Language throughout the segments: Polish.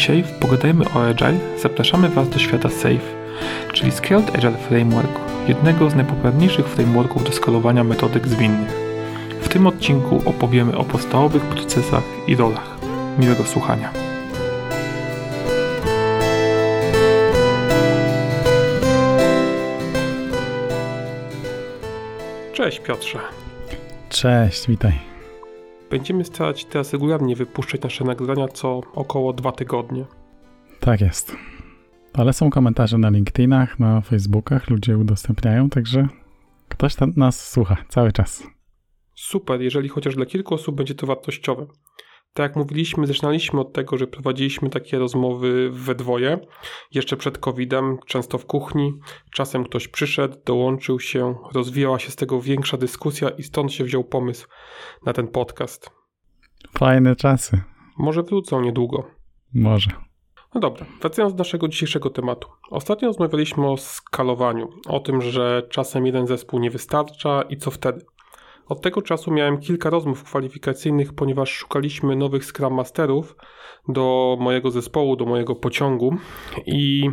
Dzisiaj w Pogadajmy o Agile zapraszamy Was do świata SAFE, czyli Scaled Agile Framework, jednego z najpopularniejszych frameworków do skalowania metodyk zwinnych. W tym odcinku opowiemy o podstawowych procesach i rolach. Miłego słuchania. Cześć Piotrze. Cześć, witaj. Będziemy starać teraz regularnie wypuszczać nasze nagrania co około dwa tygodnie. Tak jest. Ale są komentarze na LinkedInach, na Facebookach, ludzie udostępniają, także ktoś tam nas słucha cały czas. Super, jeżeli chociaż dla kilku osób będzie to wartościowe. Tak jak mówiliśmy, zaczynaliśmy od tego, że prowadziliśmy takie rozmowy we dwoje, jeszcze przed COVID-em, często w kuchni. Czasem ktoś przyszedł, dołączył się, rozwijała się z tego większa dyskusja i stąd się wziął pomysł na ten podcast. Fajne czasy. Może wrócą niedługo. Może. No dobra, wracając do naszego dzisiejszego tematu. Ostatnio rozmawialiśmy o skalowaniu, o tym, że czasem jeden zespół nie wystarcza i co wtedy. Od tego czasu miałem kilka rozmów kwalifikacyjnych, ponieważ szukaliśmy nowych Scrum Masterów do mojego zespołu, do mojego pociągu i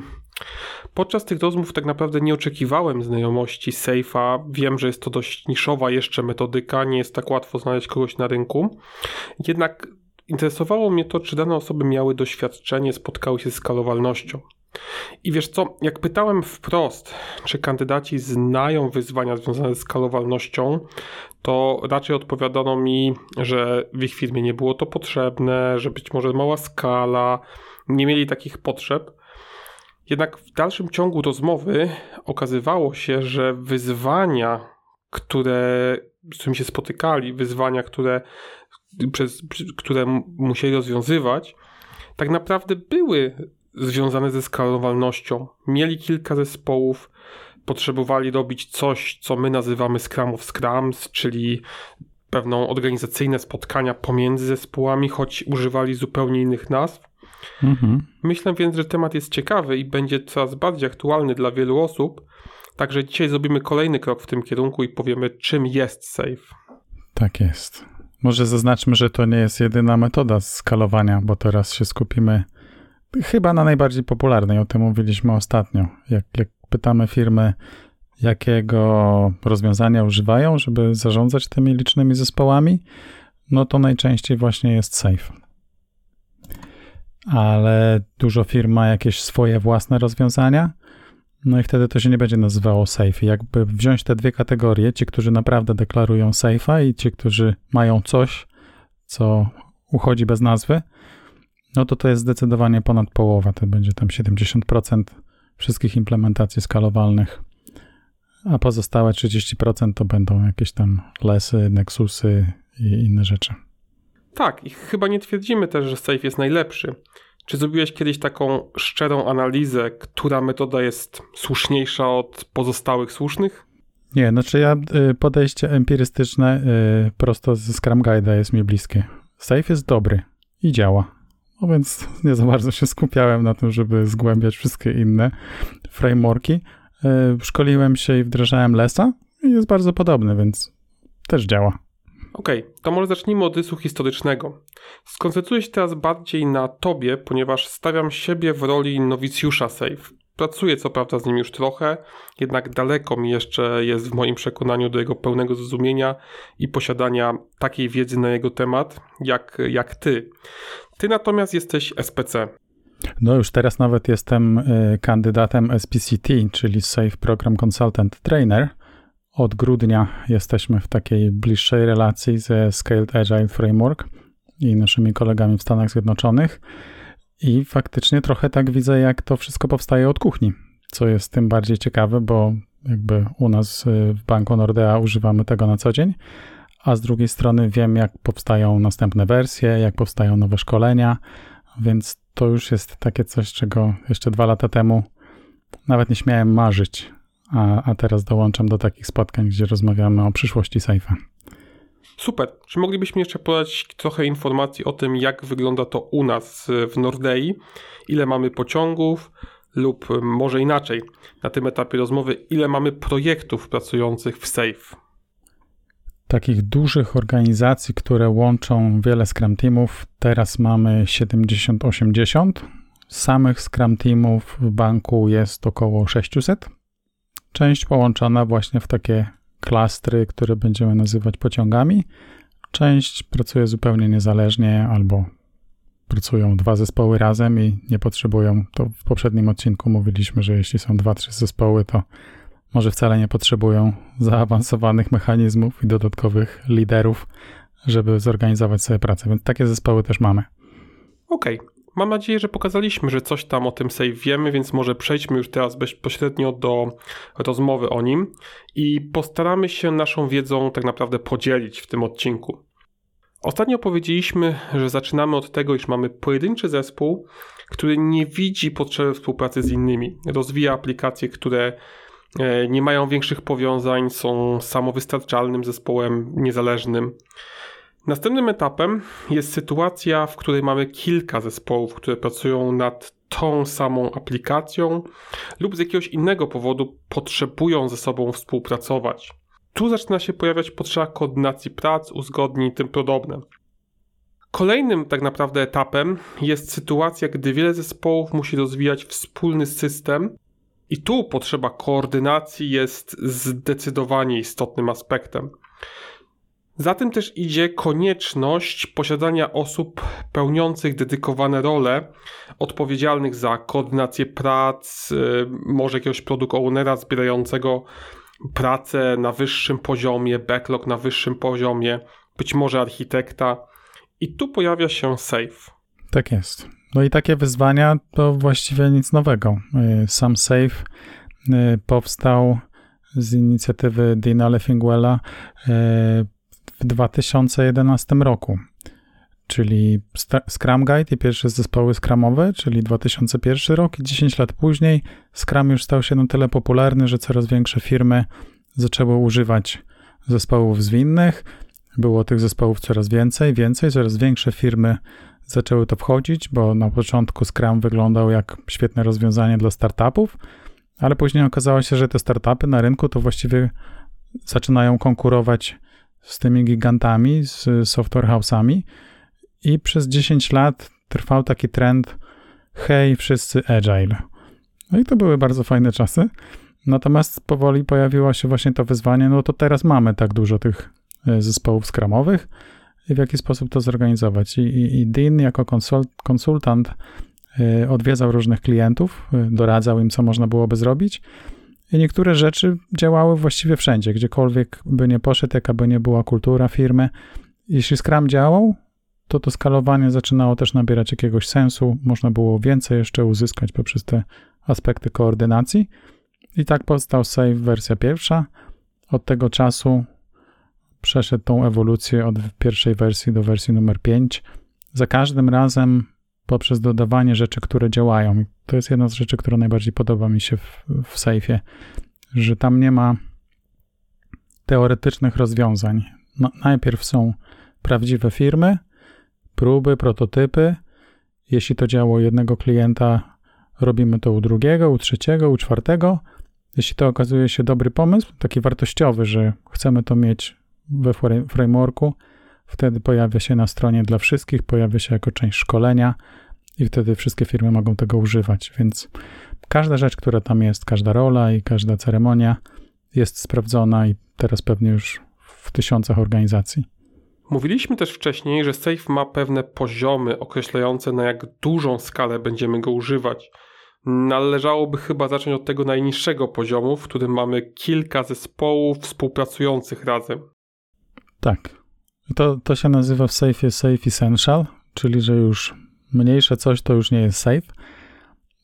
podczas tych rozmów tak naprawdę nie oczekiwałem znajomości Safe'a. Wiem, że jest to dość niszowa jeszcze metodyka, nie jest tak łatwo znaleźć kogoś na rynku. Jednak interesowało mnie to, czy dane osoby miały doświadczenie, spotkały się z skalowalnością. I wiesz co, jak pytałem wprost, czy kandydaci znają wyzwania związane z skalowalnością, to raczej odpowiadano mi, że w ich firmie nie było to potrzebne, że być może mała skala, nie mieli takich potrzeb. Jednak w dalszym ciągu rozmowy okazywało się, że wyzwania, które, z którymi się spotykali, wyzwania, które, przez, które musieli rozwiązywać, tak naprawdę były związane ze skalowalnością. Mieli kilka zespołów, potrzebowali robić coś, co my nazywamy Scrum of Scrums, czyli pewną organizacyjne spotkania pomiędzy zespołami, choć używali zupełnie innych nazw. Mhm. Myślę więc, że temat jest ciekawy i będzie coraz bardziej aktualny dla wielu osób. Także dzisiaj zrobimy kolejny krok w tym kierunku i powiemy, czym jest SAFE. Tak jest. Może zaznaczmy, że to nie jest jedyna metoda skalowania, bo teraz się skupimy chyba na najbardziej popularnej. O tym mówiliśmy ostatnio. Jak, jak pytamy firmy, jakiego rozwiązania używają, żeby zarządzać tymi licznymi zespołami, no to najczęściej właśnie jest Safe. Ale dużo firm ma jakieś swoje własne rozwiązania, no i wtedy to się nie będzie nazywało Safe. Jakby wziąć te dwie kategorie, ci, którzy naprawdę deklarują Safe'a i ci, którzy mają coś, co uchodzi bez nazwy, no to to jest zdecydowanie ponad połowa. To będzie tam 70% wszystkich implementacji skalowalnych, a pozostałe 30% to będą jakieś tam lesy, nexusy i inne rzeczy. Tak, i chyba nie twierdzimy też, że Safe jest najlepszy. Czy zrobiłeś kiedyś taką szczerą analizę, która metoda jest słuszniejsza od pozostałych słusznych? Nie, znaczy ja y, podejście empirystyczne y, prosto ze Scrum Guide'a jest mi bliskie. Safe jest dobry i działa. No więc nie za bardzo się skupiałem na tym, żeby zgłębiać wszystkie inne frameworki. E, szkoliłem się i wdrażałem Lesa i jest bardzo podobny, więc też działa. Okej, okay, to może zacznijmy od rysu historycznego. Skoncentruję się teraz bardziej na tobie, ponieważ stawiam siebie w roli nowicjusza Safe. Pracuję co prawda z nim już trochę, jednak daleko mi jeszcze jest w moim przekonaniu do jego pełnego zrozumienia i posiadania takiej wiedzy na jego temat, jak, jak ty. Ty natomiast jesteś SPC. No już teraz nawet jestem y, kandydatem SPCT, czyli Safe Program Consultant Trainer. Od grudnia jesteśmy w takiej bliższej relacji ze Scaled Agile Framework i naszymi kolegami w Stanach Zjednoczonych. I faktycznie trochę tak widzę, jak to wszystko powstaje od kuchni, co jest tym bardziej ciekawe, bo jakby u nas y, w Banku Nordea używamy tego na co dzień, a z drugiej strony wiem, jak powstają następne wersje, jak powstają nowe szkolenia, więc to już jest takie coś, czego jeszcze dwa lata temu nawet nie śmiałem marzyć, a, a teraz dołączam do takich spotkań, gdzie rozmawiamy o przyszłości Saifa. Super. Czy moglibyśmy jeszcze podać trochę informacji o tym, jak wygląda to u nas w Nordei? Ile mamy pociągów, lub może inaczej, na tym etapie rozmowy, ile mamy projektów pracujących w SAFE? Takich dużych organizacji, które łączą wiele Scrum Teamów, teraz mamy 70-80. Samych Scrum Teamów w banku jest około 600. Część połączona właśnie w takie klastry, które będziemy nazywać pociągami. Część pracuje zupełnie niezależnie albo pracują dwa zespoły razem i nie potrzebują. To w poprzednim odcinku mówiliśmy, że jeśli są dwa, trzy zespoły, to może wcale nie potrzebują zaawansowanych mechanizmów i dodatkowych liderów, żeby zorganizować sobie pracę. Więc takie zespoły też mamy. Okej. Okay. Mam nadzieję, że pokazaliśmy, że coś tam o tym save wiemy, więc może przejdźmy już teraz bezpośrednio do rozmowy o nim i postaramy się naszą wiedzą tak naprawdę podzielić w tym odcinku. Ostatnio powiedzieliśmy, że zaczynamy od tego, iż mamy pojedynczy zespół, który nie widzi potrzeby współpracy z innymi. Rozwija aplikacje, które nie mają większych powiązań, są samowystarczalnym zespołem niezależnym. Następnym etapem jest sytuacja, w której mamy kilka zespołów, które pracują nad tą samą aplikacją lub z jakiegoś innego powodu potrzebują ze sobą współpracować. Tu zaczyna się pojawiać potrzeba koordynacji prac, uzgodnień i tym podobne. Kolejnym tak naprawdę etapem jest sytuacja, gdy wiele zespołów musi rozwijać wspólny system, i tu potrzeba koordynacji jest zdecydowanie istotnym aspektem. Za tym też idzie konieczność posiadania osób pełniących dedykowane role, odpowiedzialnych za koordynację prac, y, może jakiegoś produkt ownera zbierającego pracę na wyższym poziomie, backlog na wyższym poziomie, być może architekta. I tu pojawia się Safe. Tak jest. No i takie wyzwania to właściwie nic nowego. Y, sam Safe y, powstał z inicjatywy Dina Leffingwella w 2011 roku, czyli Scrum Guide i pierwsze zespoły Scrumowe, czyli 2001 rok i 10 lat później Scrum już stał się na tyle popularny, że coraz większe firmy zaczęły używać zespołów zwinnych. Było tych zespołów coraz więcej, więcej, coraz większe firmy zaczęły to wchodzić, bo na początku Scrum wyglądał jak świetne rozwiązanie dla startupów, ale później okazało się, że te startupy na rynku to właściwie zaczynają konkurować z tymi gigantami, z software house'ami i przez 10 lat trwał taki trend hej, wszyscy agile. No i to były bardzo fajne czasy. Natomiast powoli pojawiło się właśnie to wyzwanie, no to teraz mamy tak dużo tych e, zespołów skramowych w jaki sposób to zorganizować. I, i, i Dean jako konsult, konsultant y, odwiedzał różnych klientów, y, doradzał im, co można byłoby zrobić i niektóre rzeczy działały właściwie wszędzie, gdziekolwiek by nie poszedł, jaka by nie była kultura firmy. Jeśli Scrum działał, to to skalowanie zaczynało też nabierać jakiegoś sensu. Można było więcej jeszcze uzyskać poprzez te aspekty koordynacji. I tak powstał Save wersja pierwsza. Od tego czasu przeszedł tą ewolucję od pierwszej wersji do wersji numer 5. Za każdym razem poprzez dodawanie rzeczy, które działają. To jest jedna z rzeczy, która najbardziej podoba mi się w, w że tam nie ma teoretycznych rozwiązań. No, najpierw są prawdziwe firmy, próby, prototypy. Jeśli to działo jednego klienta, robimy to u drugiego, u trzeciego, u czwartego. Jeśli to okazuje się dobry pomysł, taki wartościowy, że chcemy to mieć we frameworku, wtedy pojawia się na stronie dla wszystkich, pojawia się jako część szkolenia i wtedy wszystkie firmy mogą tego używać. Więc każda rzecz, która tam jest, każda rola i każda ceremonia jest sprawdzona i teraz pewnie już w tysiącach organizacji. Mówiliśmy też wcześniej, że Safe ma pewne poziomy określające, na jak dużą skalę będziemy go używać. Należałoby chyba zacząć od tego najniższego poziomu, w którym mamy kilka zespołów współpracujących razem. Tak, to, to się nazywa w Safe Safe Essential, czyli że już mniejsze coś to już nie jest safe.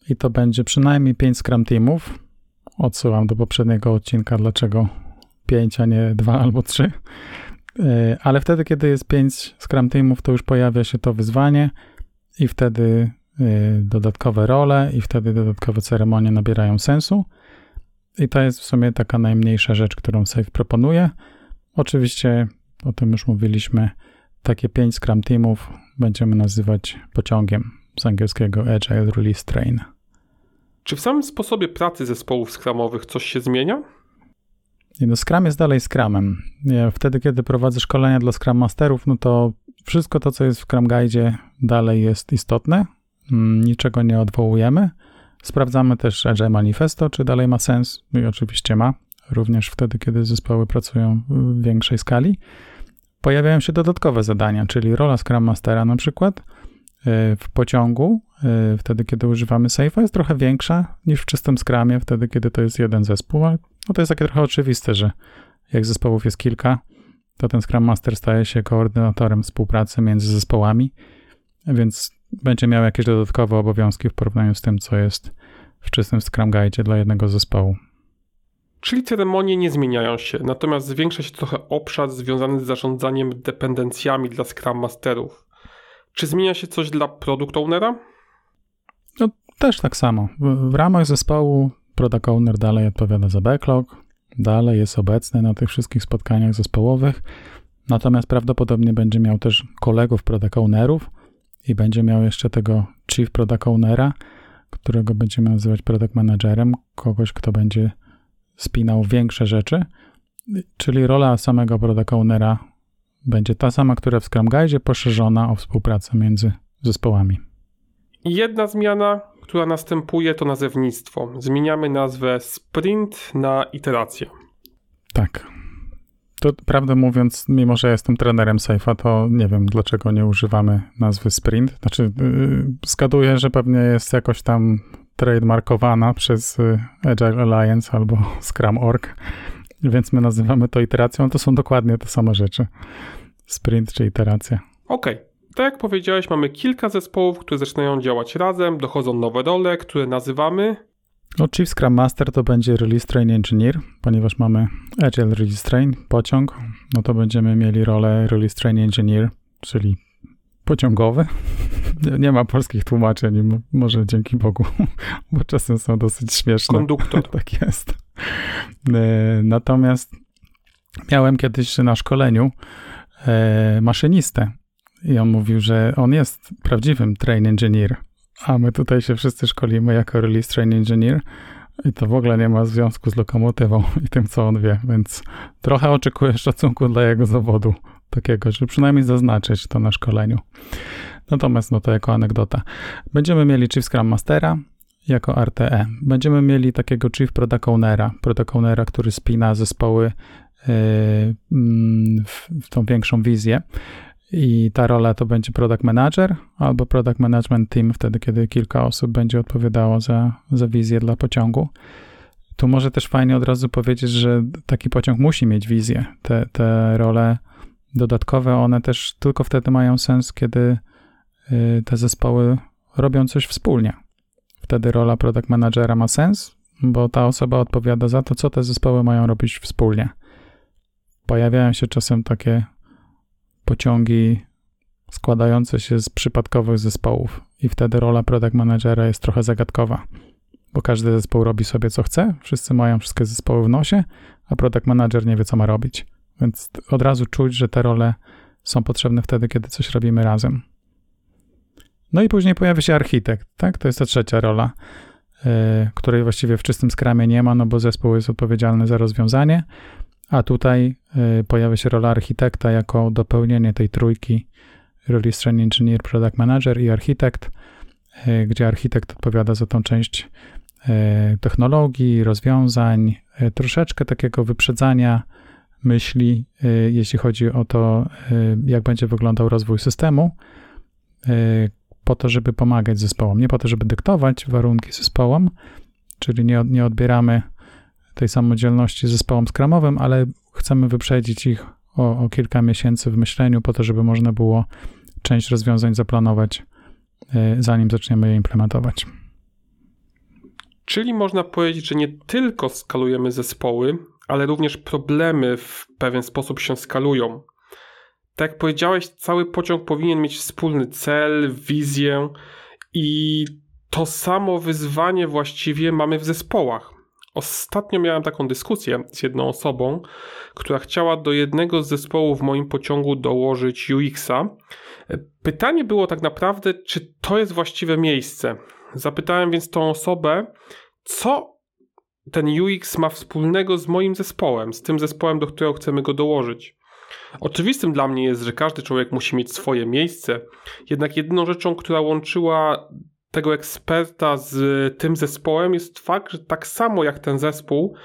I to będzie przynajmniej 5 Scrum Teamów. Odsyłam do poprzedniego odcinka, dlaczego 5, a nie 2 albo 3. E, ale wtedy, kiedy jest 5 Scrum Teamów, to już pojawia się to wyzwanie i wtedy e, dodatkowe role i wtedy dodatkowe ceremonie nabierają sensu. I to jest w sumie taka najmniejsza rzecz, którą Safe proponuje. Oczywiście o tym już mówiliśmy, takie pięć Scrum Teamów będziemy nazywać pociągiem z angielskiego Agile Release Train. Czy w samym sposobie pracy zespołów skramowych coś się zmienia? I no Scrum jest dalej Scrumem. Ja wtedy, kiedy prowadzę szkolenia dla Scrum Masterów, no to wszystko to, co jest w Scrum Guide dalej jest istotne. Mm, niczego nie odwołujemy. Sprawdzamy też Agile Manifesto, czy dalej ma sens. No I oczywiście ma, również wtedy, kiedy zespoły pracują w większej skali. Pojawiają się dodatkowe zadania, czyli rola Scrum Mastera na przykład y, w pociągu, y, wtedy kiedy używamy Safe'a, jest trochę większa niż w czystym Scrumie, wtedy kiedy to jest jeden zespół. Ale no to jest takie trochę oczywiste, że jak zespołów jest kilka, to ten Scrum Master staje się koordynatorem współpracy między zespołami, więc będzie miał jakieś dodatkowe obowiązki w porównaniu z tym, co jest w czystym Scrum Guide dla jednego zespołu. Czyli ceremonie nie zmieniają się, natomiast zwiększa się trochę obszar związany z zarządzaniem dependencjami dla Scrum Masterów. Czy zmienia się coś dla Product Ownera? No, też tak samo. W, ramach zespołu Product Owner dalej odpowiada za backlog, dalej jest obecny na tych wszystkich spotkaniach zespołowych, natomiast prawdopodobnie będzie miał też kolegów Product Ownerów i będzie miał jeszcze tego Chief Product Ownera, którego będziemy nazywać Product Managerem, kogoś, kto będzie spinał większe rzeczy, czyli rola samego product ownera będzie ta sama, która w Scrum Guide, poszerzona o współpracę między zespołami. Jedna zmiana, która następuje, to nazewnictwo. Zmieniamy nazwę sprint na iterację. Tak. To prawdę mówiąc, mimo że jestem trenerem Safe'a, to nie wiem, dlaczego nie używamy nazwy sprint. Znaczy, yy, zgaduję, że pewnie jest jakoś tam trademarkowana przez y, Agile Alliance albo Scrum.org, więc my nazywamy to iteracją. To są dokładnie te same rzeczy. Sprint czy iteracja. Okej. Okay. Tak jak powiedziałeś, mamy kilka zespołów, które zaczynają działać razem, dochodzą nowe role, które nazywamy. No, Chief Scrum Master to będzie Release Train Engineer, ponieważ mamy Agile Release Train, pociąg, no to będziemy mieli rolę Release Train Engineer, czyli pociągowy. Nie ma polskich tłumaczeń, może dzięki Bogu, bo czasem są dosyć śmieszne. Konduktor. tak jest. E, natomiast miałem kiedyś na szkoleniu e, maszynistę i on mówił, że on jest prawdziwym train engineer, a my tutaj się wszyscy szkolimy jako release train engineer i to w ogóle nie ma związku z lokomotywą i tym, co on wie, więc trochę oczekuję szacunku dla jego zawodu takiego, żeby przynajmniej zaznaczyć to na szkoleniu. Natomiast no to jako anegdota. Będziemy mieli Chief Scrum Mastera jako RTE. Będziemy mieli takiego Chief Product Ownera, Product Ownera, który spina zespoły yy, w, w tą większą wizję. I ta rola to będzie product manager albo product management team, wtedy kiedy kilka osób będzie odpowiadało za, za wizję dla pociągu. Tu może też fajnie od razu powiedzieć, że taki pociąg musi mieć wizję. Te, te role dodatkowe, one też tylko wtedy mają sens, kiedy y, te zespoły robią coś wspólnie. Wtedy rola product managera ma sens, bo ta osoba odpowiada za to, co te zespoły mają robić wspólnie. Pojawiają się czasem takie pociągi składające się z przypadkowych zespołów, i wtedy rola product managera jest trochę zagadkowa, bo każdy zespół robi sobie co chce, wszyscy mają wszystkie zespoły w nosie, a product manager nie wie, co ma robić. Więc od razu czuć, że te role są potrzebne wtedy, kiedy coś robimy razem. No i później pojawia się architekt, tak? To jest ta trzecia rola, yy, której właściwie w czystym skramie nie ma, no bo zespół jest odpowiedzialny za rozwiązanie, a tutaj yy, pojawia się rola architekta jako dopełnienie tej trójki Release Train Engineer, Product Manager i architekt, yy, gdzie architekt odpowiada za tą część technologii, rozwiązań, troszeczkę takiego wyprzedzania myśli, y, jeśli chodzi o to, y, jak będzie wyglądał rozwój systemu, y, po to, żeby pomagać zespołom, nie po to, żeby dyktować warunki zespołom, czyli nie, nie odbieramy tej samodzielności zespołom skramowym, ale chcemy wyprzedzić ich o, o kilka miesięcy w myśleniu, po to, żeby można było część rozwiązań zaplanować, zanim zaczniemy je implementować. Czyli można powiedzieć, że nie tylko skalujemy zespoły, ale również problemy w pewien sposób się skalują. Tak jak powiedziałeś, cały pociąg powinien mieć wspólny cel, wizję i to samo wyzwanie właściwie mamy w zespołach. Ostatnio miałem taką dyskusję z jedną osobą, która chciała do jednego z zespołów w moim pociągu dołożyć UX-a. Pytanie było tak naprawdę, czy to jest właściwe miejsce. Zapytałem więc tą osobę, co ten UX ma wspólnego z moim zespołem, z tym zespołem, do którego chcemy go dołożyć. Oczywistym dla mnie jest, że każdy człowiek musi mieć swoje miejsce, jednak jedyną rzeczą, która łączyła tego eksperta z tym zespołem jest fakt, że tak samo jak ten zespół,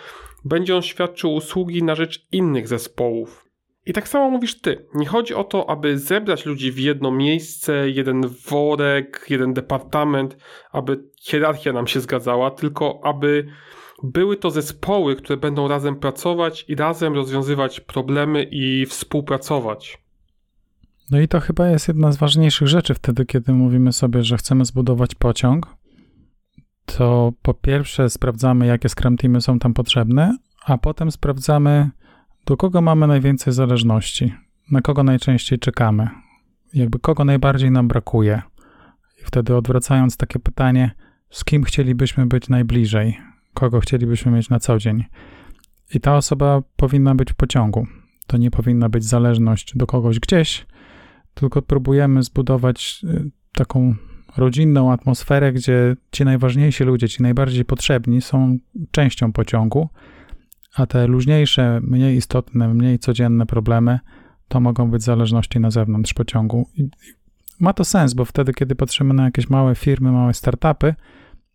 będzie on świadczył usługi na rzecz innych zespołów. I tak samo mówisz ty. Nie chodzi o to, aby zebrać ludzi w jedno miejsce, jeden worek, jeden departament, aby hierarchia nam się zgadzała, tylko aby były to zespoły, które będą razem pracować i razem rozwiązywać problemy i współpracować. No i to chyba jest jedna z ważniejszych rzeczy wtedy, kiedy mówimy sobie, że chcemy zbudować pociąg. To po pierwsze sprawdzamy, jakie Scrum Teamy są tam potrzebne, a potem sprawdzamy, do kogo mamy najwięcej zależności, na kogo najczęściej czekamy, jakby kogo najbardziej nam brakuje. I wtedy odwracając takie pytanie, z kim chcielibyśmy być najbliżej, kogo chcielibyśmy mieć na co dzień. I ta osoba powinna być w pociągu. To nie powinna być zależność do kogoś gdzieś, tylko próbujemy zbudować y, taką rodzinną atmosferę, gdzie ci najważniejsi ludzie, ci najbardziej potrzebni są częścią pociągu, a te luźniejsze, mniej istotne, mniej codzienne problemy to mogą być zależności na zewnątrz pociągu. I ma to sens, bo wtedy, kiedy patrzymy na jakieś małe firmy, małe startupy,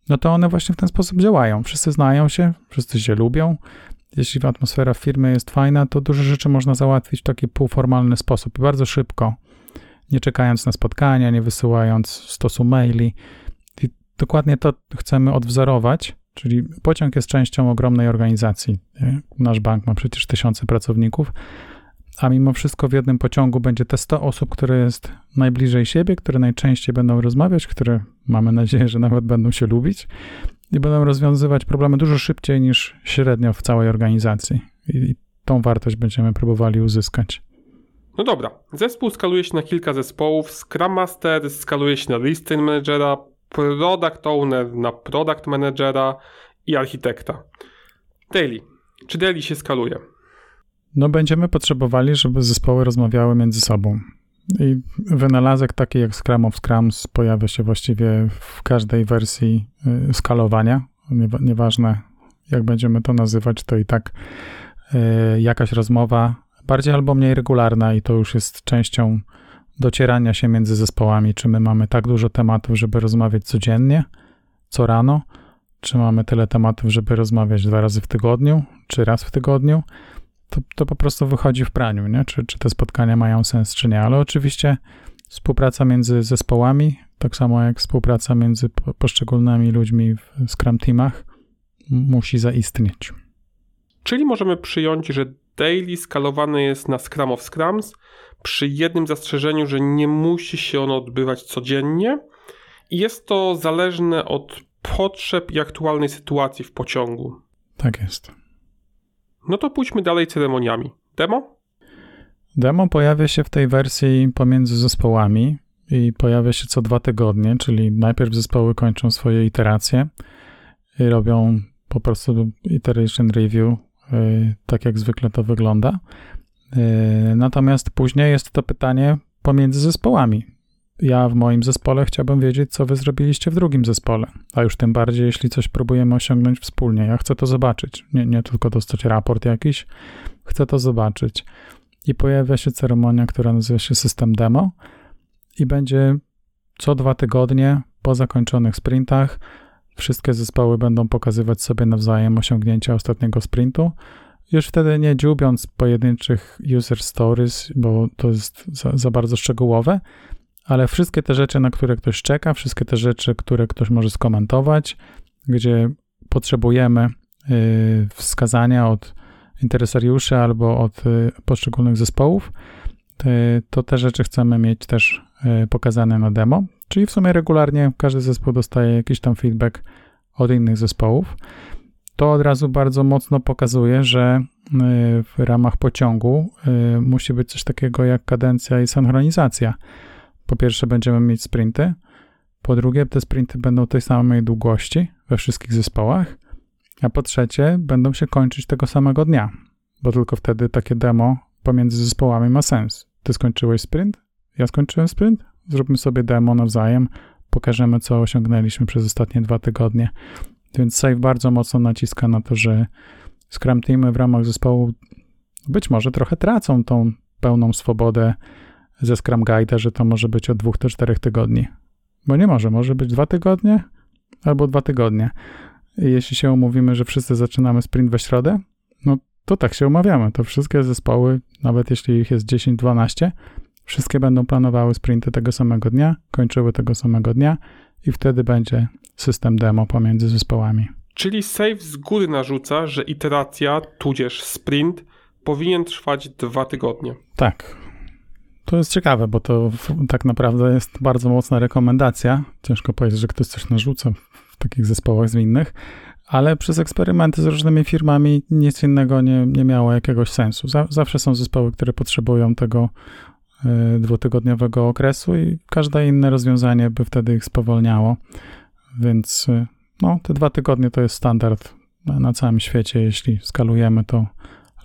no to one właśnie w ten sposób działają. Wszyscy znają się, wszyscy się lubią. Jeśli atmosfera w firmie jest fajna, to duże rzeczy można załatwić w taki półformalny sposób i bardzo szybko, nie czekając na spotkania, nie wysyłając stosu maili. I dokładnie to chcemy odwzorować, czyli pociąg jest częścią ogromnej organizacji. Nasz bank ma przecież tysiące pracowników, a mimo wszystko w jednym pociągu będzie te 100 osób, które jest najbliżej siebie, które najczęściej będą rozmawiać, które mamy nadzieję, że nawet będą się lubić i będą rozwiązywać problemy dużo szybciej niż średnio w całej organizacji. I tą wartość będziemy próbowali uzyskać. No dobra, zespół skaluje się na kilka zespołów, Scrum Master skaluje się na Listing Managera, Product Owner na Product Managera i Architekta. Daily. Czy Daily się skaluje? No będziemy potrzebowali, żeby zespoły rozmawiały między sobą. I wynalazek taki jak Scrum of Scrums pojawia się właściwie w każdej wersji y, skalowania. Nieważne jak będziemy to nazywać, to i tak y, jakaś rozmowa bardziej albo mniej regularna i to już jest częścią docierania się między zespołami, czy my mamy tak dużo tematów, żeby rozmawiać codziennie, co rano, czy mamy tyle tematów, żeby rozmawiać dwa razy w tygodniu, czy raz w tygodniu to, to po prostu wychodzi w praniu, nie? Czy, czy te spotkania mają sens, czy nie. Ale oczywiście współpraca między zespołami, tak samo jak współpraca między poszczególnymi ludźmi w Scrum Teamach, musi zaistnieć. Czyli możemy przyjąć, że daily skalowany jest na Scrum of Scrums przy jednym zastrzeżeniu, że nie musi się ono odbywać codziennie i jest to zależne od potrzeb i aktualnej sytuacji w pociągu. Tak jest. No to pójdźmy dalej ceremoniami. Demo? Demo pojawia się w tej wersji pomiędzy zespołami i pojawia się co dwa tygodnie, czyli najpierw zespoły kończą swoje iteracje i robią po prostu iteration review, y, tak jak zwykle to wygląda. Y, natomiast później jest to pytanie pomiędzy zespołami ja w moim zespole chciałbym wiedzieć, co wy zrobiliście w drugim zespole. A już tym bardziej, jeśli coś próbujemy osiągnąć wspólnie. Ja chcę to zobaczyć. Nie, nie tylko dostać raport jakiś, chcę to zobaczyć. I pojawia się ceremonia, która nazywa się System Demo i będzie co dwa tygodnie po zakończonych sprintach. Wszystkie zespoły będą pokazywać sobie nawzajem osiągnięcia ostatniego sprintu. Już wtedy nie dziubiąc pojedynczych user stories, bo to jest za, za bardzo szczegółowe, ale wszystkie te rzeczy, na które ktoś czeka, wszystkie te rzeczy, które ktoś może skomentować, gdzie potrzebujemy y, wskazania od interesariuszy albo od y, poszczególnych zespołów, to te rzeczy chcemy mieć też y, pokazane na demo. Czyli w sumie regularnie każdy zespół dostaje jakiś tam feedback od innych zespołów. To od razu bardzo mocno pokazuje, że w ramach pociągu musi być coś takiego jak kadencja i synchronizacja po pierwsze, będziemy mieć sprinty. Po drugie, te sprinty będą tej samej długości we wszystkich zespołach. A po trzecie, będą się kończyć tego samego dnia, bo tylko wtedy takie demo pomiędzy zespołami ma sens. Ty skończyłeś sprint, ja skończyłem sprint, zróbmy sobie demo nawzajem, pokażemy, co osiągnęliśmy przez ostatnie dwa tygodnie. Więc Safe bardzo mocno naciska na to, że Scrum Teamy w ramach zespołu być może trochę tracą tą pełną swobodę ze Scrum Guide'a, że to może być od dwóch do czterech tygodni. Bo nie może, może być dwa tygodnie albo dwa tygodnie. Jeśli się umówimy, że wszyscy zaczynamy sprint we środę, no to tak się umawiamy. To wszystkie zespoły, nawet jeśli ich jest 10-12, wszystkie będą planowały sprinty tego samego dnia, kończyły tego samego dnia i wtedy będzie system demo pomiędzy zespołami. Czyli Safe z góry narzuca, że iteracja, tudzież sprint, powinien trwać dwa tygodnie. Tak. To jest ciekawe, bo to tak naprawdę jest bardzo mocna rekomendacja. Ciężko powiedzieć, że ktoś coś narzuca w takich zespołach zwinnych, ale przez eksperymenty z różnymi firmami nic innego nie, nie miało jakiegoś sensu. Zawsze są zespoły, które potrzebują tego y, dwutygodniowego okresu i każde inne rozwiązanie by wtedy ich spowolniało. Więc y, no, te dwa tygodnie to jest standard na, na całym świecie. Jeśli skalujemy, to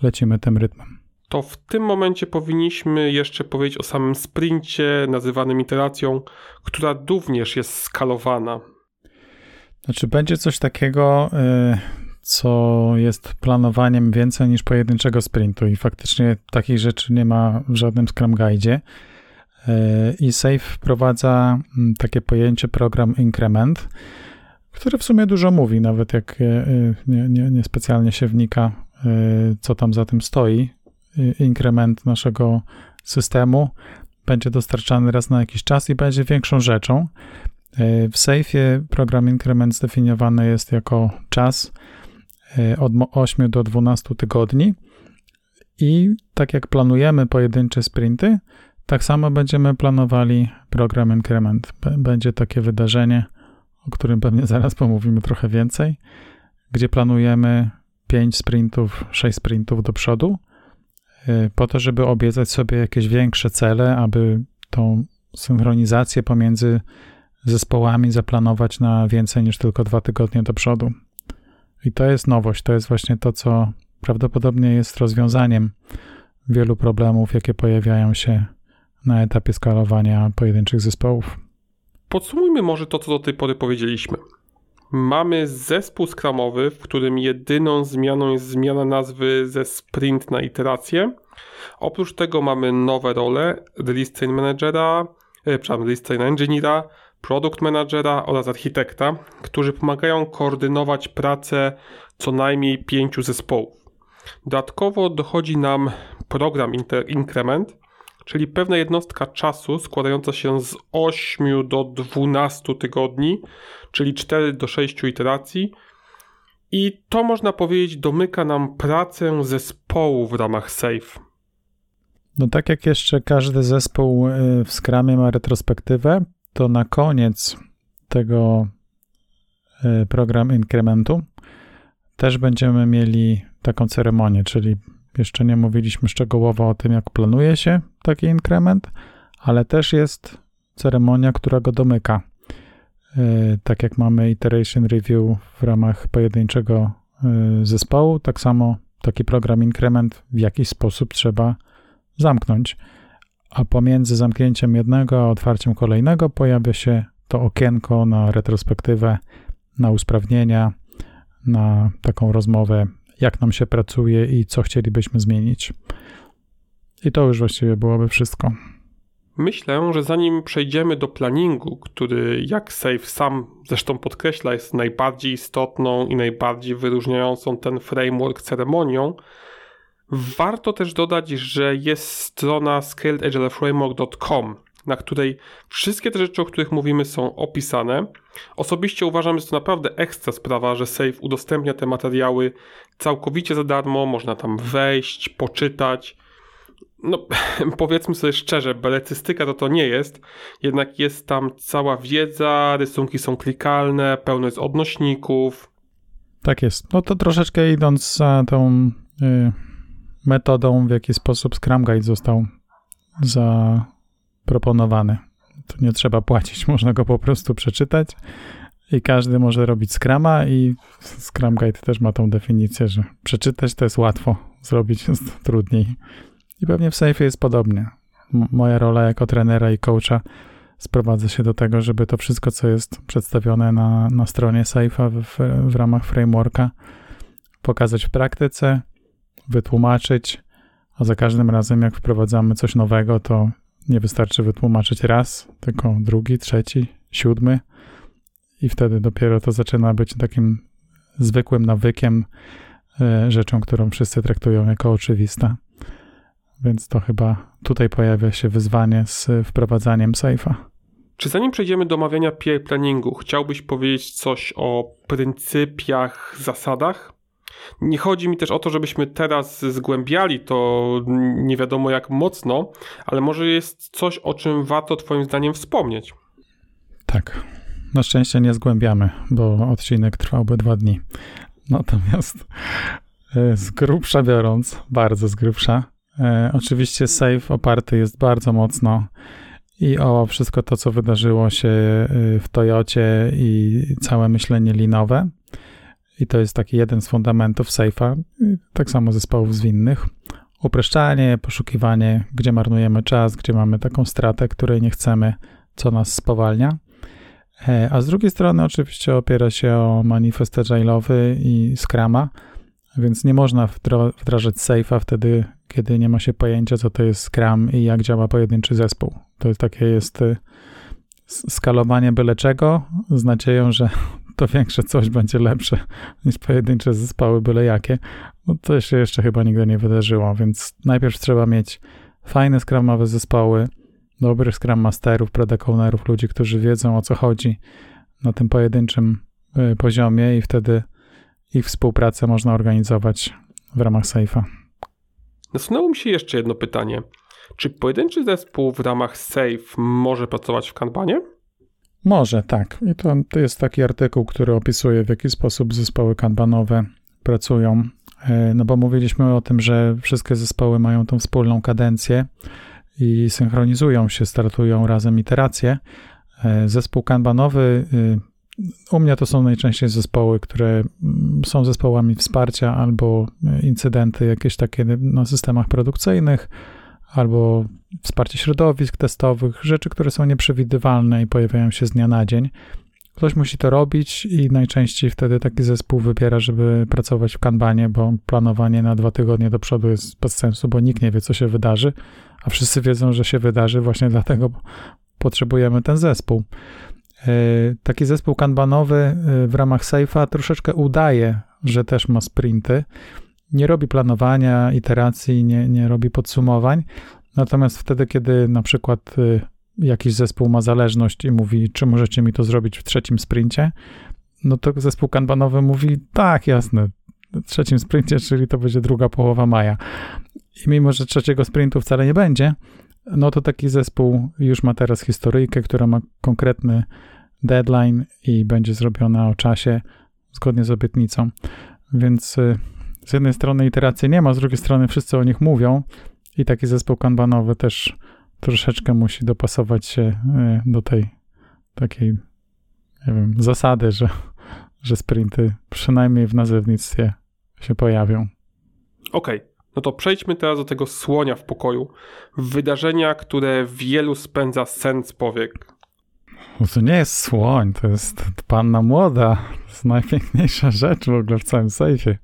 lecimy tym rytmem. To w tym momencie powinniśmy jeszcze powiedzieć o samym sprincie, nazywanym iteracją, która również jest skalowana. Znaczy, będzie coś takiego, y, co jest planowaniem więcej niż pojedynczego sprintu, i faktycznie takich rzeczy nie ma w żadnym Scrum Guide. Y, I Safe wprowadza mm, takie pojęcie program increment, które w sumie dużo mówi, nawet jak y, nie, nie, nie specjalnie się wnika, co tam za tym stoi. Inkrement naszego systemu będzie dostarczany raz na jakiś czas i będzie większą rzeczą. W Safe'ie program increment zdefiniowany jest jako czas e, od 8 do 12 tygodni i tak jak planujemy pojedyncze sprinty, tak samo będziemy planowali program increment. Będzie takie wydarzenie, o którym pewnie zaraz pomówimy trochę więcej, gdzie planujemy 5 sprintów, 6 sprintów do przodu, po to, żeby obiecać sobie jakieś większe cele, aby tą synchronizację pomiędzy zespołami zaplanować na więcej niż tylko dwa tygodnie do przodu. I to jest nowość, to jest właśnie to, co prawdopodobnie jest rozwiązaniem wielu problemów, jakie pojawiają się na etapie skalowania pojedynczych zespołów. Podsumujmy może to, co do tej pory powiedzieliśmy. Mamy zespół skramowy, w którym jedyną zmianą jest zmiana nazwy ze sprint na iterację. Oprócz tego mamy nowe role release train managera, e, przepraszam, release train engineera, produkt managera oraz architekta, którzy pomagają koordynować pracę co najmniej pięciu zespołów. Dodatkowo dochodzi nam program increment, czyli pewna jednostka czasu składająca się z 8 do 12 tygodni, czyli 4 do 6 iteracji. I to można powiedzieć domyka nam pracę zespołu w ramach SAFE. No tak jak jeszcze każdy zespół y, w Scrumie ma retrospektywę, to na koniec tego e, program inkrementu też będziemy mieli taką ceremonię, czyli jeszcze nie mówiliśmy szczegółowo o tym, jak planuje się taki inkrement, ale też jest ceremonia, która go domyka. E, tak jak mamy iteration review w ramach pojedynczego e, zespołu, tak samo taki program inkrement w jakiś sposób trzeba zamknąć a pomiędzy zamknięciem jednego a otwarciem kolejnego pojawia się to okienko na retrospektywę, na usprawnienia, na taką rozmowę, jak nam się pracuje i co chcielibyśmy zmienić. I to już właściwie byłoby wszystko. Myślę, że zanim przejdziemy do planningu, który, jak Safe sam zresztą podkreśla, jest najbardziej istotną i najbardziej wyróżniającą ten framework ceremonią, Warto też dodać, że jest strona scaledageleframework.com, na której wszystkie te rzeczy, o których mówimy, są opisane. Osobiście uważam, że to naprawdę ekstra sprawa, że Safe udostępnia te materiały całkowicie za darmo, można tam wejść, poczytać. No, powiedzmy sobie szczerze, beletystyka to to nie jest, jednak jest tam cała wiedza, rysunki są klikalne, pełno jest odnośników. Tak jest. No to troszeczkę idąc za tą. Yy metodą, w jaki sposób Scrum Guide został zaproponowany. Tu nie trzeba płacić, można go po prostu przeczytać i każdy może robić Scrama i Scrum Guide też ma tą definicję, że przeczytać to jest łatwo, zrobić jest trudniej. I pewnie w Safe jest podobnie. Moja rola jako trenera i coacha sprowadza się do tego, żeby to wszystko, co jest przedstawione na, na stronie Safe'a w, w ramach frameworka, pokazać w praktyce, wytłumaczyć, a za każdym razem, jak wprowadzamy coś nowego, to nie wystarczy wytłumaczyć raz, tylko drugi, trzeci, siódmy, i wtedy dopiero to zaczyna być takim zwykłym nawykiem, e, rzeczą, którą wszyscy traktują jako oczywista. Więc to chyba tutaj pojawia się wyzwanie z wprowadzaniem Safe'a. Czy zanim przejdziemy do omawiania peer planningu, chciałbyś powiedzieć coś o pryncypiach, zasadach? Nie chodzi mi też o to, żebyśmy teraz zgłębiali to nie wiadomo jak mocno, ale może jest coś, o czym warto Twoim zdaniem wspomnieć. Tak. Na szczęście nie zgłębiamy, bo odcinek trwałby dwa dni. Natomiast e, z grubsza biorąc, bardzo z grubsza, e, oczywiście Safe oparty jest bardzo mocno i o wszystko to, co wydarzyło się e, w Toyocie i całe myślenie linowe. I to jest taki jeden z fundamentów Safe'a, tak samo zespołów zwinnych. Upraszczanie, poszukiwanie, gdzie marnujemy czas, gdzie mamy taką stratę, której nie chcemy, co nas spowalnia. E, a z drugiej strony oczywiście opiera się o manifest agile'owy i Scrama, więc nie można wdrażać Safe'a wtedy, kiedy nie ma się pojęcia, co to jest Scrum i jak działa pojedynczy zespół. To jest takie jest y, skalowanie byle czego z nadzieją, że to większe coś będzie lepsze niż pojedyncze zespoły byle jakie. No to się jeszcze chyba nigdy nie wydarzyło, więc najpierw trzeba mieć fajne skramowe zespoły, dobrych Scrum Masterów, Product Ownerów, ludzi, którzy wiedzą o co chodzi na tym pojedynczym y, poziomie i wtedy ich współpracę można organizować w ramach Safe'a. Nasunęło mi się jeszcze jedno pytanie. Czy pojedynczy zespół w ramach Safe może pracować w Kanbanie? Może, tak. I to, to jest taki artykuł, który opisuje, w jaki sposób zespoły kanbanowe pracują. E, no bo mówiliśmy o tym, że wszystkie zespoły mają tą wspólną kadencję i synchronizują się, startują razem iteracje. E, zespół kanbanowy, y, u mnie to są najczęściej zespoły, które mm, są zespołami wsparcia albo e, incydenty jakieś takie na systemach produkcyjnych, albo wsparcie środowisk testowych, rzeczy, które są nieprzewidywalne i pojawiają się z dnia na dzień. Ktoś musi to robić i najczęściej wtedy taki zespół wybiera, żeby pracować w kanbanie, bo planowanie na dwa tygodnie do przodu jest bez sensu, bo nikt nie wie, co się wydarzy, a wszyscy wiedzą, że się wydarzy, właśnie dlatego potrzebujemy ten zespół. E, taki zespół kanbanowy e, w ramach Safe'a troszeczkę udaje, że też ma sprinty. Nie robi planowania, iteracji, nie, nie robi podsumowań. Natomiast wtedy, kiedy na przykład y, jakiś zespół ma zależność i mówi, czy możecie mi to zrobić w trzecim sprincie, no to zespół kanbanowy mówi, tak, jasne, w trzecim sprincie, czyli to będzie druga połowa maja. I mimo, że trzeciego sprintu wcale nie będzie, no to taki zespół już ma teraz historyjkę, która ma konkretny deadline i będzie zrobiona o czasie zgodnie z obietnicą. Więc y, z jednej strony iteracji nie ma, z drugiej strony wszyscy o nich mówią i taki zespół kanbanowy też troszeczkę musi dopasować się y, do tej takiej, nie wiem, zasady, że, że sprinty przynajmniej w nazewnictwie się pojawią. Okej, okay. no to przejdźmy teraz do tego słonia w pokoju. Wydarzenia, które wielu spędza sens powiek. To nie jest słoń, to jest panna młoda. To jest najpiękniejsza rzecz w ogóle w całym sejfie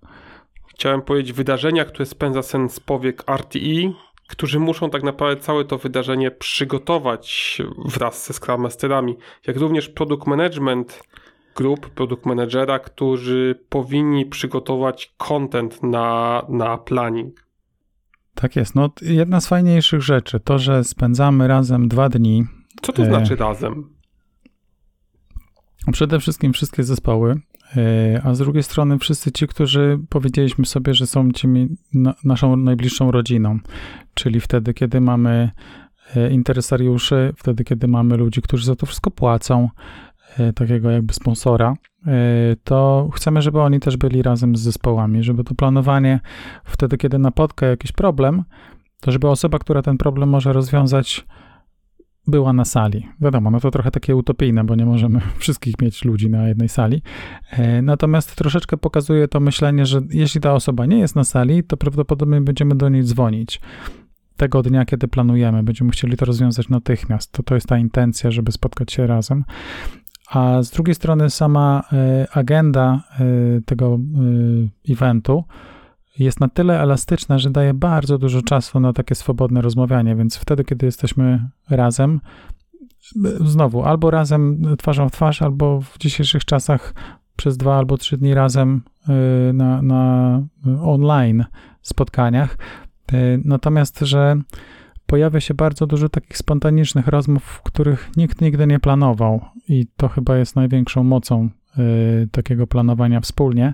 chciałem powiedzieć, wydarzenia, które spędza sens powiek RTE, którzy muszą tak naprawdę całe to wydarzenie przygotować wraz ze Scrum Masterami, jak również product management grup, product managera, którzy powinni przygotować content na, na planning. Tak jest. No, jedna z fajniejszych rzeczy to, że spędzamy razem dwa dni. Co to znaczy e... razem? Przede wszystkim wszystkie zespoły a z drugiej strony wszyscy ci, którzy powiedzieliśmy sobie, że są tymi naszą najbliższą rodziną, czyli wtedy, kiedy mamy e, interesariuszy, wtedy, kiedy mamy ludzi, którzy za to wszystko płacą, e, takiego jakby sponsora, to chcemy, żeby oni też byli razem z zespołami, żeby to planowanie wtedy, kiedy napotka jakiś problem, to żeby osoba, która ten problem może rozwiązać, była na sali. Wiadomo, no to trochę takie utopijne, bo nie możemy wszystkich mieć ludzi na jednej sali. E, natomiast troszeczkę pokazuje to myślenie, że jeśli ta osoba nie jest na sali, to prawdopodobnie będziemy do niej dzwonić. tego dnia, kiedy planujemy. Będziemy chcieli to rozwiązać natychmiast. To, to jest ta intencja, żeby spotkać się razem. A z drugiej strony sama y, agenda y, tego eventu jest na tyle elastyczna, że daje bardzo dużo czasu na takie swobodne rozmawianie, więc wtedy, kiedy jesteśmy razem, znowu, albo razem twarzą w twarz, albo w dzisiejszych czasach przez dwa albo trzy dni razem na, na online spotkaniach. Natomiast, że pojawia się bardzo dużo takich spontanicznych rozmów, których nikt nigdy nie planował, i to chyba jest największą mocą y, takiego planowania wspólnie,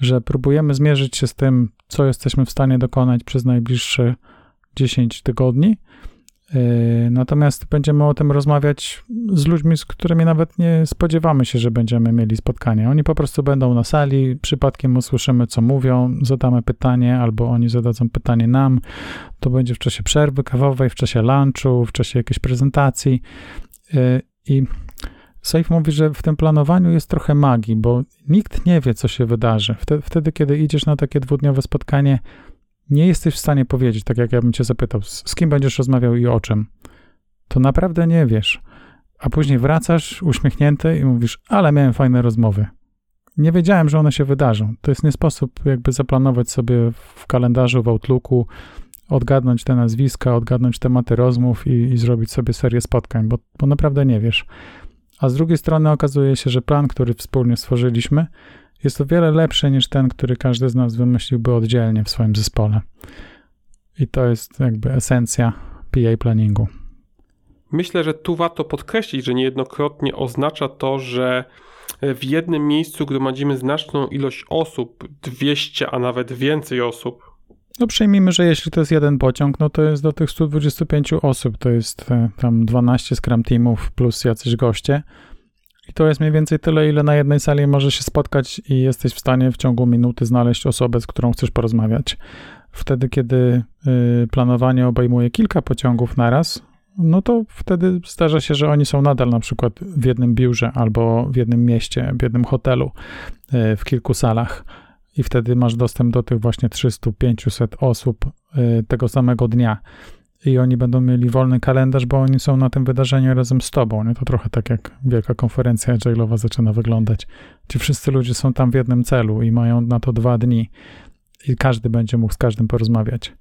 że próbujemy zmierzyć się z tym, co jesteśmy w stanie dokonać przez najbliższe 10 tygodni. Y, natomiast będziemy o tym rozmawiać z ludźmi, z którymi nawet nie spodziewamy się, że będziemy mieli spotkanie. Oni po prostu będą na sali, przypadkiem usłyszymy, co mówią, zadamy pytanie, albo oni zadadzą pytanie nam. To będzie w czasie przerwy kawowej, w czasie lunchu, w czasie jakiejś prezentacji. Y, I Safe mówi, że w tym planowaniu jest trochę magii, bo nikt nie wie, co się wydarzy. Wtedy, wtedy, kiedy idziesz na takie dwudniowe spotkanie, nie jesteś w stanie powiedzieć, tak jak ja bym cię zapytał, z kim będziesz rozmawiał i o czym. To naprawdę nie wiesz. A później wracasz uśmiechnięty i mówisz, ale miałem fajne rozmowy. Nie wiedziałem, że one się wydarzą. To jest nie sposób jakby zaplanować sobie w kalendarzu, w Outlooku, odgadnąć te nazwiska, odgadnąć tematy rozmów i, i zrobić sobie serię spotkań, bo, bo naprawdę nie wiesz. A z drugiej strony okazuje się, że plan, który wspólnie stworzyliśmy, jest o wiele lepszy niż ten, który każdy z nas wymyśliłby oddzielnie w swoim zespole. I to jest jakby esencja PA planningu. Myślę, że tu warto podkreślić, że niejednokrotnie oznacza to, że w jednym miejscu gromadzimy znaczną ilość osób, 200, a nawet więcej osób. No przyjmijmy, że jeśli to jest jeden pociąg, no to jest do tych 125 osób, to jest e, tam 12 Scrum Teamów plus jacyś goście. I to jest mniej więcej tyle, ile na jednej sali możesz się spotkać i jesteś w stanie w ciągu minuty znaleźć osobę, z którą chcesz porozmawiać. Wtedy, kiedy y, planowanie obejmuje kilka pociągów naraz, no to wtedy zdarza się, że oni są nadal na przykład w jednym biurze albo w jednym mieście, w jednym hotelu, y, w kilku salach. I wtedy masz dostęp do tych właśnie 300-500 osób y, tego samego dnia i oni będą mieli wolny kalendarz, bo oni są na tym wydarzeniu razem z tobą. Nie? To trochę tak jak wielka konferencja agile'owa zaczyna wyglądać. Ci wszyscy ludzie są tam w jednym celu i mają na to dwa dni i każdy będzie mógł z każdym porozmawiać.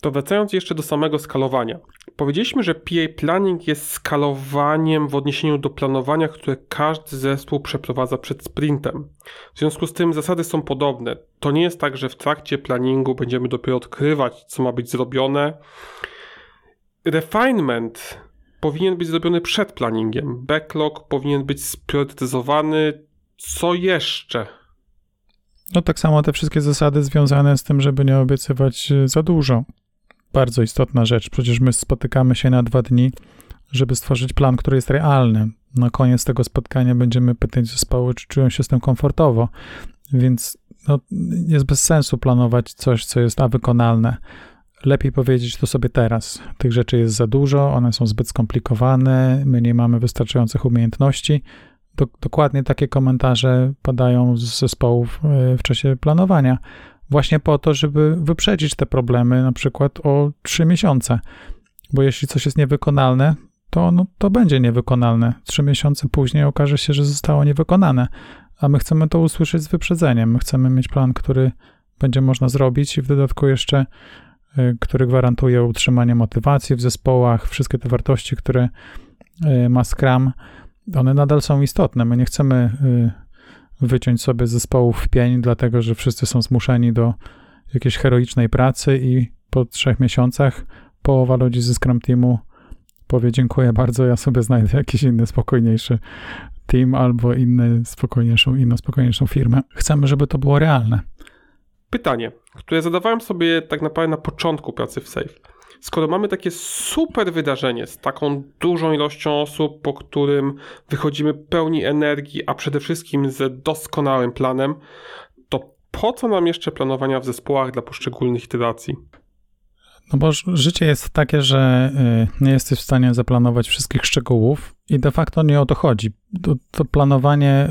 To wracając jeszcze do samego skalowania. Powiedzieliśmy, że PA Planning jest skalowaniem w odniesieniu do planowania, które każdy zespół przeprowadza przed sprintem. W związku z tym zasady są podobne. To nie jest tak, że w trakcie planningu będziemy dopiero odkrywać, co ma być zrobione refinement powinien być zrobiony przed planningiem. Backlog powinien być spriorytetyzowany. Co jeszcze? No tak samo te wszystkie zasady związane z tym, żeby nie obiecywać e, za dużo. Bardzo istotna rzecz. Przecież my spotykamy się na dwa dni, żeby stworzyć plan, który jest realny. Na koniec tego spotkania będziemy pytać zespoły, czy czują się z tym komfortowo. Więc no, jest bez sensu planować coś, co jest a wykonalne lepiej powiedzieć to sobie teraz. Tych rzeczy jest za dużo, one są zbyt skomplikowane, my nie mamy wystarczających umiejętności. Do, dokładnie takie komentarze padają z zespołów e, w czasie planowania, właśnie po to, żeby wyprzedzić te problemy na przykład o trzy miesiące. Bo jeśli coś jest niewykonalne, to, no, to będzie niewykonalne. Trzy miesiące później okaże się, że zostało niewykonane, a my chcemy to usłyszeć z wyprzedzeniem. My chcemy mieć plan, który będzie można zrobić i w dodatku jeszcze Y, który gwarantuje utrzymanie motywacji w zespołach, wszystkie te wartości, które y, ma Scrum, one nadal są istotne. My nie chcemy y, wyciąć sobie zespołów w pień, dlatego że wszyscy są zmuszeni do jakiejś heroicznej pracy i po trzech miesiącach połowa ludzi ze Scrum Teamu powie dziękuję bardzo, ja sobie znajdę jakiś inny, spokojniejszy team albo inny, spokojniejszą, inną, spokojniejszą firmę. Chcemy, żeby to było realne. Pytanie, które zadawałem sobie tak naprawdę na początku pracy w Safe. Skoro mamy takie super wydarzenie z taką dużą ilością osób, po którym wychodzimy pełni energii, a przede wszystkim z doskonałym planem, to po co nam jeszcze planowania w zespołach dla poszczególnych iteracji? No bo życie jest takie, że y, nie jesteś w stanie zaplanować wszystkich szczegółów i de facto nie o to chodzi. To, to planowanie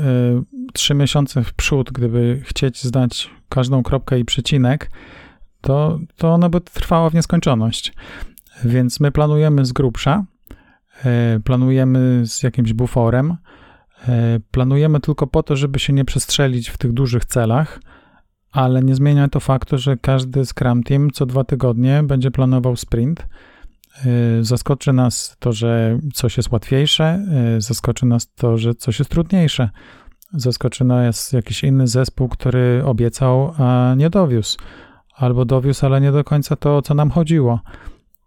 y, trzy miesiące w przód, gdyby chcieć zdać każdą kropkę i przecinek, to, to ono by trwało w nieskończoność. Więc my planujemy z grubsza, e, planujemy z jakimś buforem, e, planujemy tylko po to, żeby się nie przestrzelić w tych dużych celach, ale nie zmienia to faktu, że każdy Scrum Team co dwa tygodnie będzie planował sprint. E, zaskoczy nas to, że coś jest łatwiejsze, zaskoczy nas to, że coś jest trudniejsze. Zaskoczy nas jakiś inny zespół, który obiecał, a nie dowiózł, albo dowiózł, ale nie do końca to, o co nam chodziło.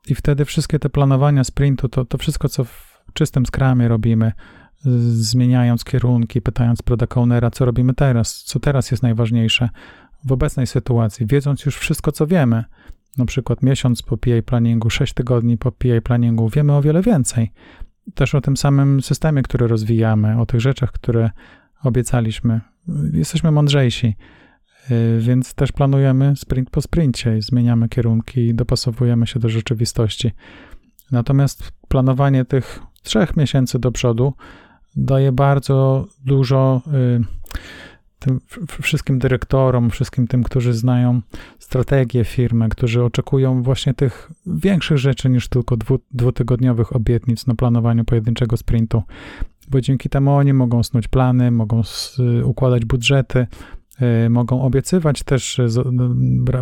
I wtedy wszystkie te planowania sprintu, to, to wszystko, co w czystym skramie robimy, zmieniając kierunki, pytając product co robimy teraz, co teraz jest najważniejsze w obecnej sytuacji, wiedząc już wszystko, co wiemy, na przykład miesiąc po PA planningu, sześć tygodni po PA planningu, wiemy o wiele więcej. Też o tym samym systemie, który rozwijamy, o tych rzeczach, które obiecaliśmy. Jesteśmy mądrzejsi. Y, więc też planujemy sprint po sprincie zmieniamy kierunki i dopasowujemy się do rzeczywistości. Natomiast planowanie tych trzech miesięcy do przodu daje bardzo dużo y, tym wszystkim dyrektorom, wszystkim tym, którzy znają strategię firmy, którzy oczekują właśnie tych większych rzeczy niż tylko dwu, dwutygodniowych obietnic na planowaniu pojedynczego sprintu, bo dzięki temu oni mogą snuć plany, mogą układać budżety, Y, mogą obiecywać też,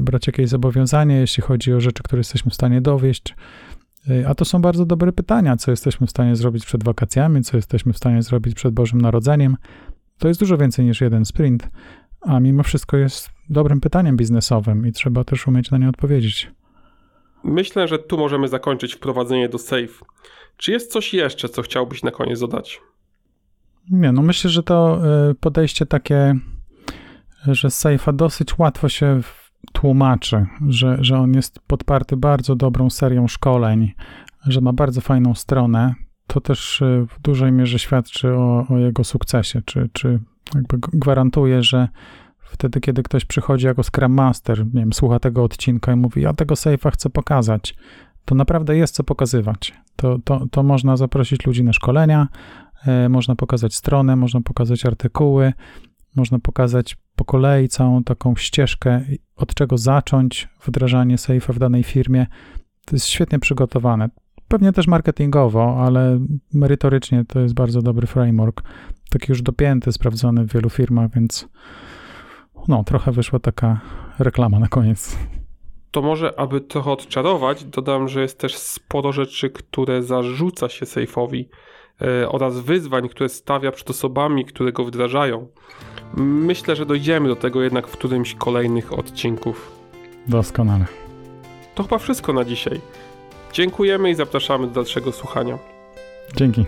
brać jakieś zobowiązanie, jeśli chodzi o rzeczy, które jesteśmy w stanie dowieść. Y, a to są bardzo dobre pytania, co jesteśmy w stanie zrobić przed wakacjami, co jesteśmy w stanie zrobić przed Bożym Narodzeniem. To jest dużo więcej niż jeden sprint, a mimo wszystko jest dobrym pytaniem biznesowym i trzeba też umieć na nie odpowiedzieć. Myślę, że tu możemy zakończyć wprowadzenie do SAFE. Czy jest coś jeszcze, co chciałbyś na koniec dodać? Nie, no myślę, że to podejście takie że Safe'a dosyć łatwo się tłumaczy, że, że on jest podparty bardzo dobrą serią szkoleń, że ma bardzo fajną stronę. To też y, w dużej mierze świadczy o, o jego sukcesie, czy, czy jakby gwarantuje, że wtedy, kiedy ktoś przychodzi jako Scrum Master, nie wiem, słucha tego odcinka i mówi, ja tego Safe'a chcę pokazać, to naprawdę jest co pokazywać. To, to, to można zaprosić ludzi na szkolenia, e, można pokazać stronę, można pokazać artykuły, można pokazać po kolei całą taką ścieżkę, od czego zacząć wdrażanie Safe'a w danej firmie. To jest świetnie przygotowane. Pewnie też marketingowo, ale merytorycznie to jest bardzo dobry framework. Taki już dopięty, sprawdzony w wielu firmach, więc no, trochę wyszła taka reklama na koniec. To może, aby trochę odczarować, dodam, że jest też sporo rzeczy, które zarzuca się Safe'owi E, oraz wyzwań, które stawia przed osobami, które go wdrażają. Myślę, że dojdziemy do tego jednak w którymś kolejnych odcinków. Doskonale. To chyba wszystko na dzisiaj. Dziękujemy i zapraszamy do dalszego słuchania. Dzięki.